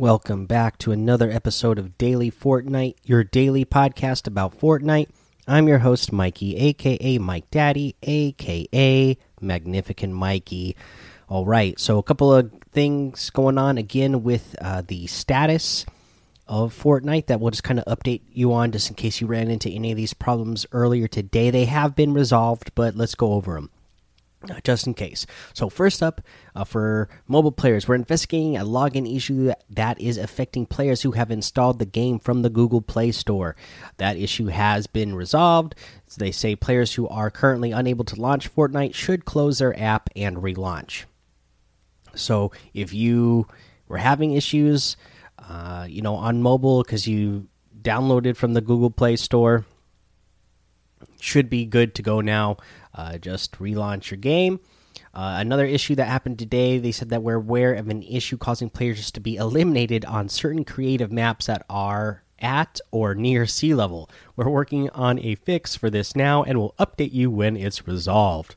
Welcome back to another episode of Daily Fortnite, your daily podcast about Fortnite. I'm your host, Mikey, aka Mike Daddy, aka Magnificent Mikey. All right, so a couple of things going on again with uh, the status of Fortnite that we'll just kind of update you on just in case you ran into any of these problems earlier today. They have been resolved, but let's go over them just in case. So, first up, uh, for mobile players, we're investigating a login issue that is affecting players who have installed the game from the Google Play Store. That issue has been resolved. So they say players who are currently unable to launch Fortnite should close their app and relaunch. So, if you were having issues, uh, you know, on mobile because you downloaded from the Google Play Store, should be good to go now. Uh, just relaunch your game. Uh, another issue that happened today, they said that we're aware of an issue causing players to be eliminated on certain creative maps that are at or near sea level. We're working on a fix for this now and will update you when it's resolved.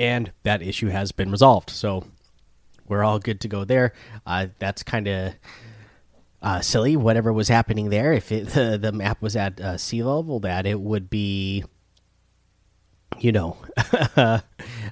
And that issue has been resolved. So we're all good to go there. Uh, that's kind of uh, silly, whatever was happening there. If it, the, the map was at uh, sea level, that it would be you know,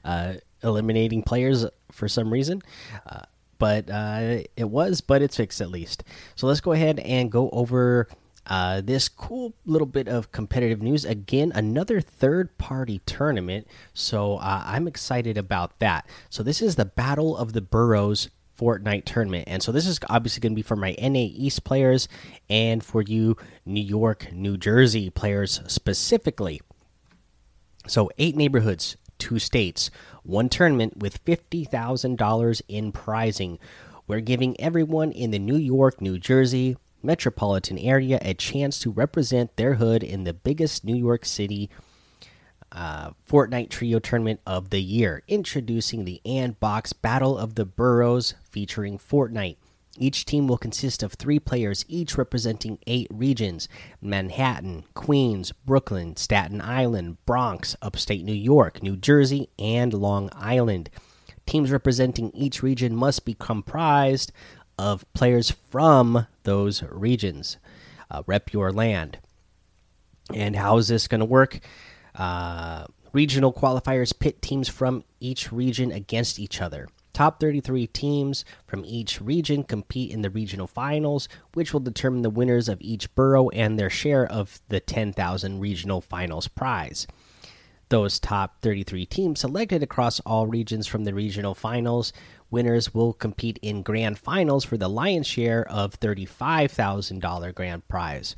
uh, eliminating players for some reason. Uh, but uh, it was, but it's fixed at least. So let's go ahead and go over uh, this cool little bit of competitive news. Again, another third party tournament. So uh, I'm excited about that. So this is the Battle of the Boroughs Fortnite tournament. And so this is obviously going to be for my NA East players and for you New York, New Jersey players specifically. So, eight neighborhoods, two states, one tournament with $50,000 in prizing. We're giving everyone in the New York, New Jersey metropolitan area a chance to represent their hood in the biggest New York City uh, Fortnite Trio Tournament of the year. Introducing the Andbox Battle of the Boroughs featuring Fortnite. Each team will consist of three players, each representing eight regions Manhattan, Queens, Brooklyn, Staten Island, Bronx, upstate New York, New Jersey, and Long Island. Teams representing each region must be comprised of players from those regions. Uh, rep your land. And how is this going to work? Uh, regional qualifiers pit teams from each region against each other. Top 33 teams from each region compete in the regional finals, which will determine the winners of each borough and their share of the 10,000 regional finals prize. Those top 33 teams selected across all regions from the regional finals winners will compete in grand finals for the lion's share of $35,000 grand prize.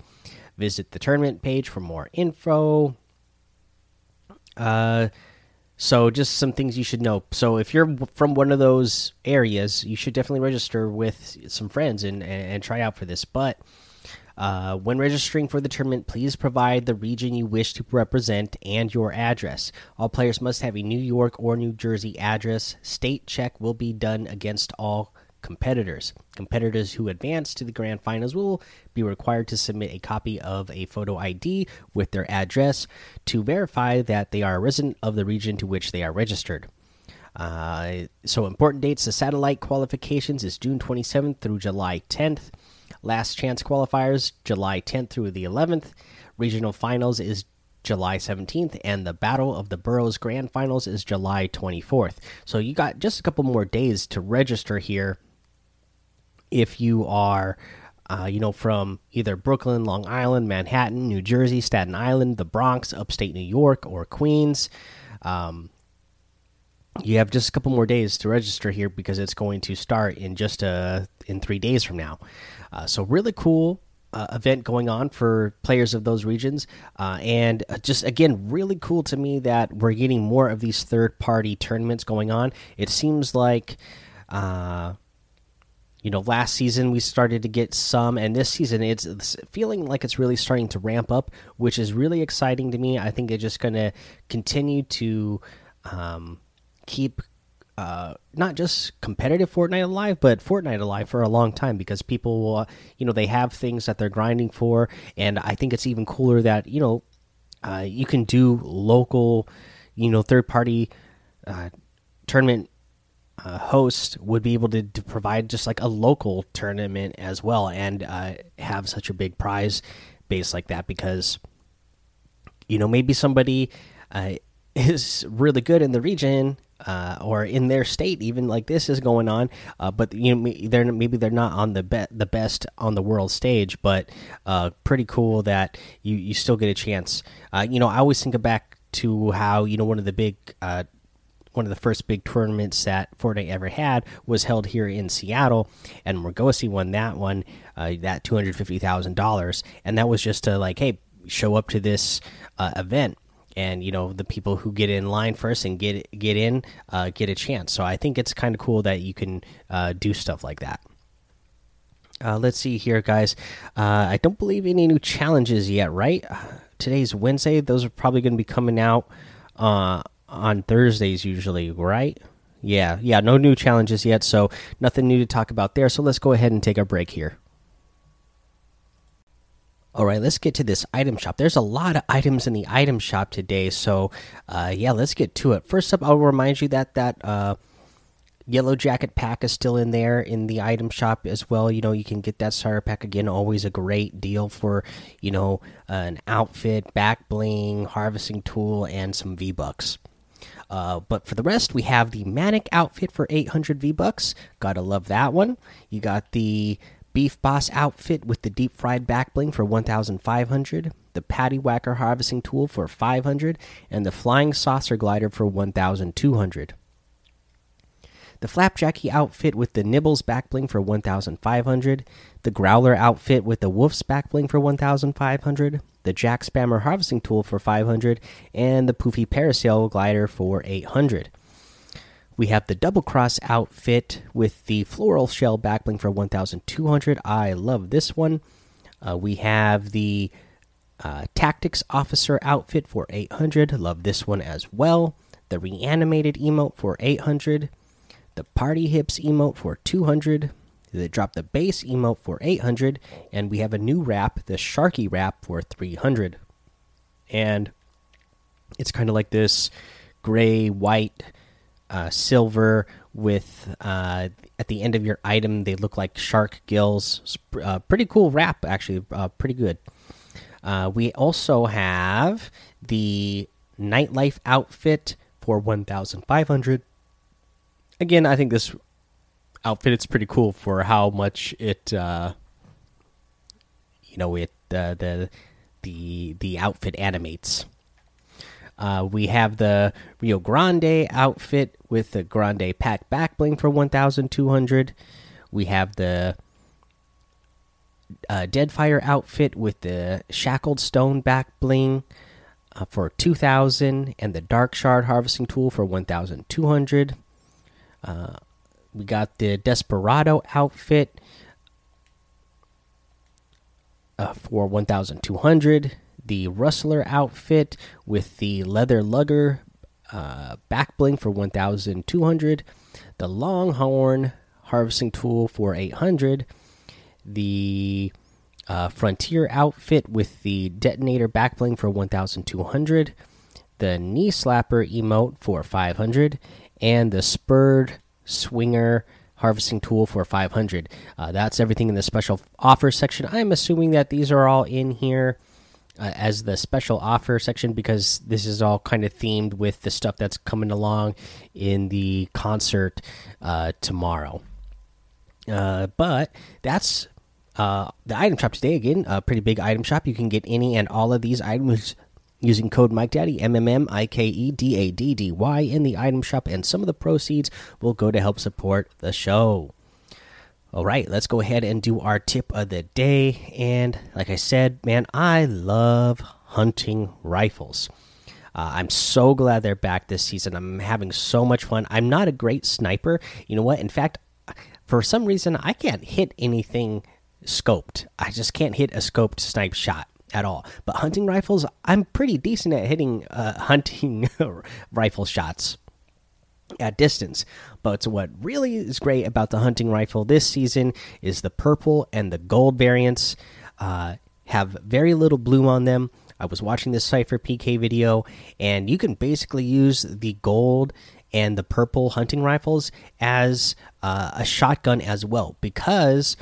Visit the tournament page for more info. Uh, so, just some things you should know. So, if you're from one of those areas, you should definitely register with some friends and, and, try out for this. But uh, when registering for the tournament, please provide the region you wish to represent and your address. All players must have a New York or New Jersey address. State check will be done against all competitors. Competitors who advance to the grand finals will be required to submit a copy of a photo ID with their address to verify that they are a resident of the region to which they are registered. Uh, so, important dates the satellite qualifications is June 27th through July 10th. Last chance qualifiers, July 10th through the 11th. Regional finals is July 17th, and the Battle of the Boroughs Grand Finals is July 24th. So you got just a couple more days to register here if you are uh, you know, from either Brooklyn, Long Island, Manhattan, New Jersey, Staten Island, the Bronx, upstate New York, or Queens. Um, you have just a couple more days to register here because it's going to start in just uh, in three days from now. Uh, so really cool uh, event going on for players of those regions, uh, and uh, just again really cool to me that we're getting more of these third party tournaments going on. It seems like uh, you know last season we started to get some and this season it's feeling like it's really starting to ramp up which is really exciting to me. I think it's just going to continue to um, keep uh, not just competitive Fortnite alive, but Fortnite alive for a long time because people will, uh, you know, they have things that they're grinding for, and I think it's even cooler that you know, uh, you can do local, you know, third party uh, tournament uh, host would be able to, to, provide just like a local tournament as well and uh, have such a big prize base like that because you know maybe somebody uh, is really good in the region uh, or in their state, even like this is going on. Uh, but you know, they're maybe they're not on the be the best on the world stage, but uh, pretty cool that you you still get a chance. You know, I always think back to how you know one of the big. Uh, one of the first big tournaments that Fortnite ever had was held here in Seattle, and Morgausse won that one, uh, that two hundred fifty thousand dollars, and that was just to like, hey, show up to this event and you know the people who get in line first and get get in uh, get a chance. So I think it's kind of cool that you can uh, do stuff like that. Uh, let's see here, guys. Uh, I don't believe any new challenges yet, right? Today's Wednesday; those are probably going to be coming out uh, on Thursdays usually, right? Yeah, yeah, no new challenges yet, so nothing new to talk about there. So let's go ahead and take a break here. All right, let's get to this item shop. There's a lot of items in the item shop today, so uh, yeah, let's get to it. First up, I'll remind you that that uh, yellow jacket pack is still in there in the item shop as well. You know, you can get that starter pack again. Always a great deal for you know an outfit, back bling, harvesting tool, and some V bucks. Uh, but for the rest, we have the Manic outfit for 800 V bucks. Gotta love that one. You got the Beef Boss outfit with the deep fried back bling for 1500, the Patty Whacker harvesting tool for 500, and the Flying Saucer glider for 1200. The Flapjacky outfit with the Nibbles backbling for 1500, the Growler outfit with the Wolf's backbling for 1500, the Jack Spammer harvesting tool for 500, and the Poofy Parasail glider for 800. We have the double cross outfit with the floral shell backbling for 1200. I love this one. Uh, we have the uh, tactics officer outfit for 800. Love this one as well. The reanimated emote for 800. The party hips emote for 200. They drop the Bass emote for 800. And we have a new wrap, the Sharky wrap for 300. And it's kind of like this gray, white uh, silver with uh, at the end of your item they look like shark gills. Uh, pretty cool wrap, actually, uh, pretty good. Uh, we also have the nightlife outfit for one thousand five hundred. Again, I think this outfit it's pretty cool for how much it, uh, you know, it the the the outfit animates. Uh, we have the Rio Grande outfit with the Grande Pack back bling for 1,200. We have the uh, Deadfire outfit with the Shackled Stone back bling uh, for 2,000 and the Dark Shard harvesting tool for 1,200. Uh, we got the Desperado outfit uh, for 1,200 the Rustler outfit with the leather lugger uh, back bling for 1,200, the Longhorn harvesting tool for 800, the uh, Frontier outfit with the detonator back bling for 1,200, the knee slapper emote for 500, and the spurred swinger harvesting tool for 500. Uh, that's everything in the special offer section. I'm assuming that these are all in here uh, as the special offer section because this is all kind of themed with the stuff that's coming along in the concert uh, tomorrow. Uh, but that's uh, the item shop today. Again, a pretty big item shop. You can get any and all of these items using code Mike Daddy M M M I K E D A D D Y in the item shop, and some of the proceeds will go to help support the show. All right, let's go ahead and do our tip of the day. And like I said, man, I love hunting rifles. Uh, I'm so glad they're back this season. I'm having so much fun. I'm not a great sniper. You know what? In fact, for some reason, I can't hit anything scoped. I just can't hit a scoped snipe shot at all. But hunting rifles, I'm pretty decent at hitting uh, hunting rifle shots at distance. But what really is great about the hunting rifle this season is the purple and the gold variants uh, have very little bloom on them. I was watching this Cypher PK video, and you can basically use the gold and the purple hunting rifles as uh, a shotgun as well because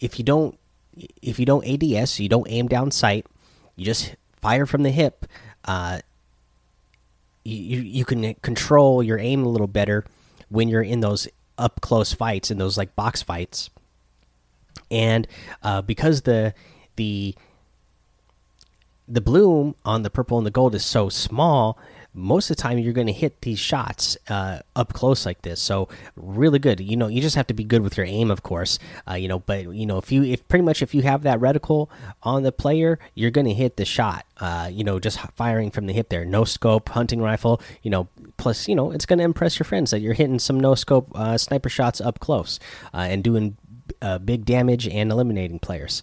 if you don't if you don't ADS, you don't aim down sight, you just fire from the hip. Uh, you you can control your aim a little better when you're in those up close fights in those like box fights and uh, because the the the bloom on the purple and the gold is so small most of the time you're going to hit these shots uh, up close like this so really good. You know you just have to be good with your aim of course uh, you know but you know if you if pretty much if you have that reticle on the player you're going to hit the shot uh, you know just firing from the hip there. No scope hunting rifle you know plus you know it's going to impress your friends that you're hitting some no scope uh, sniper shots up close uh, and doing uh, big damage and eliminating players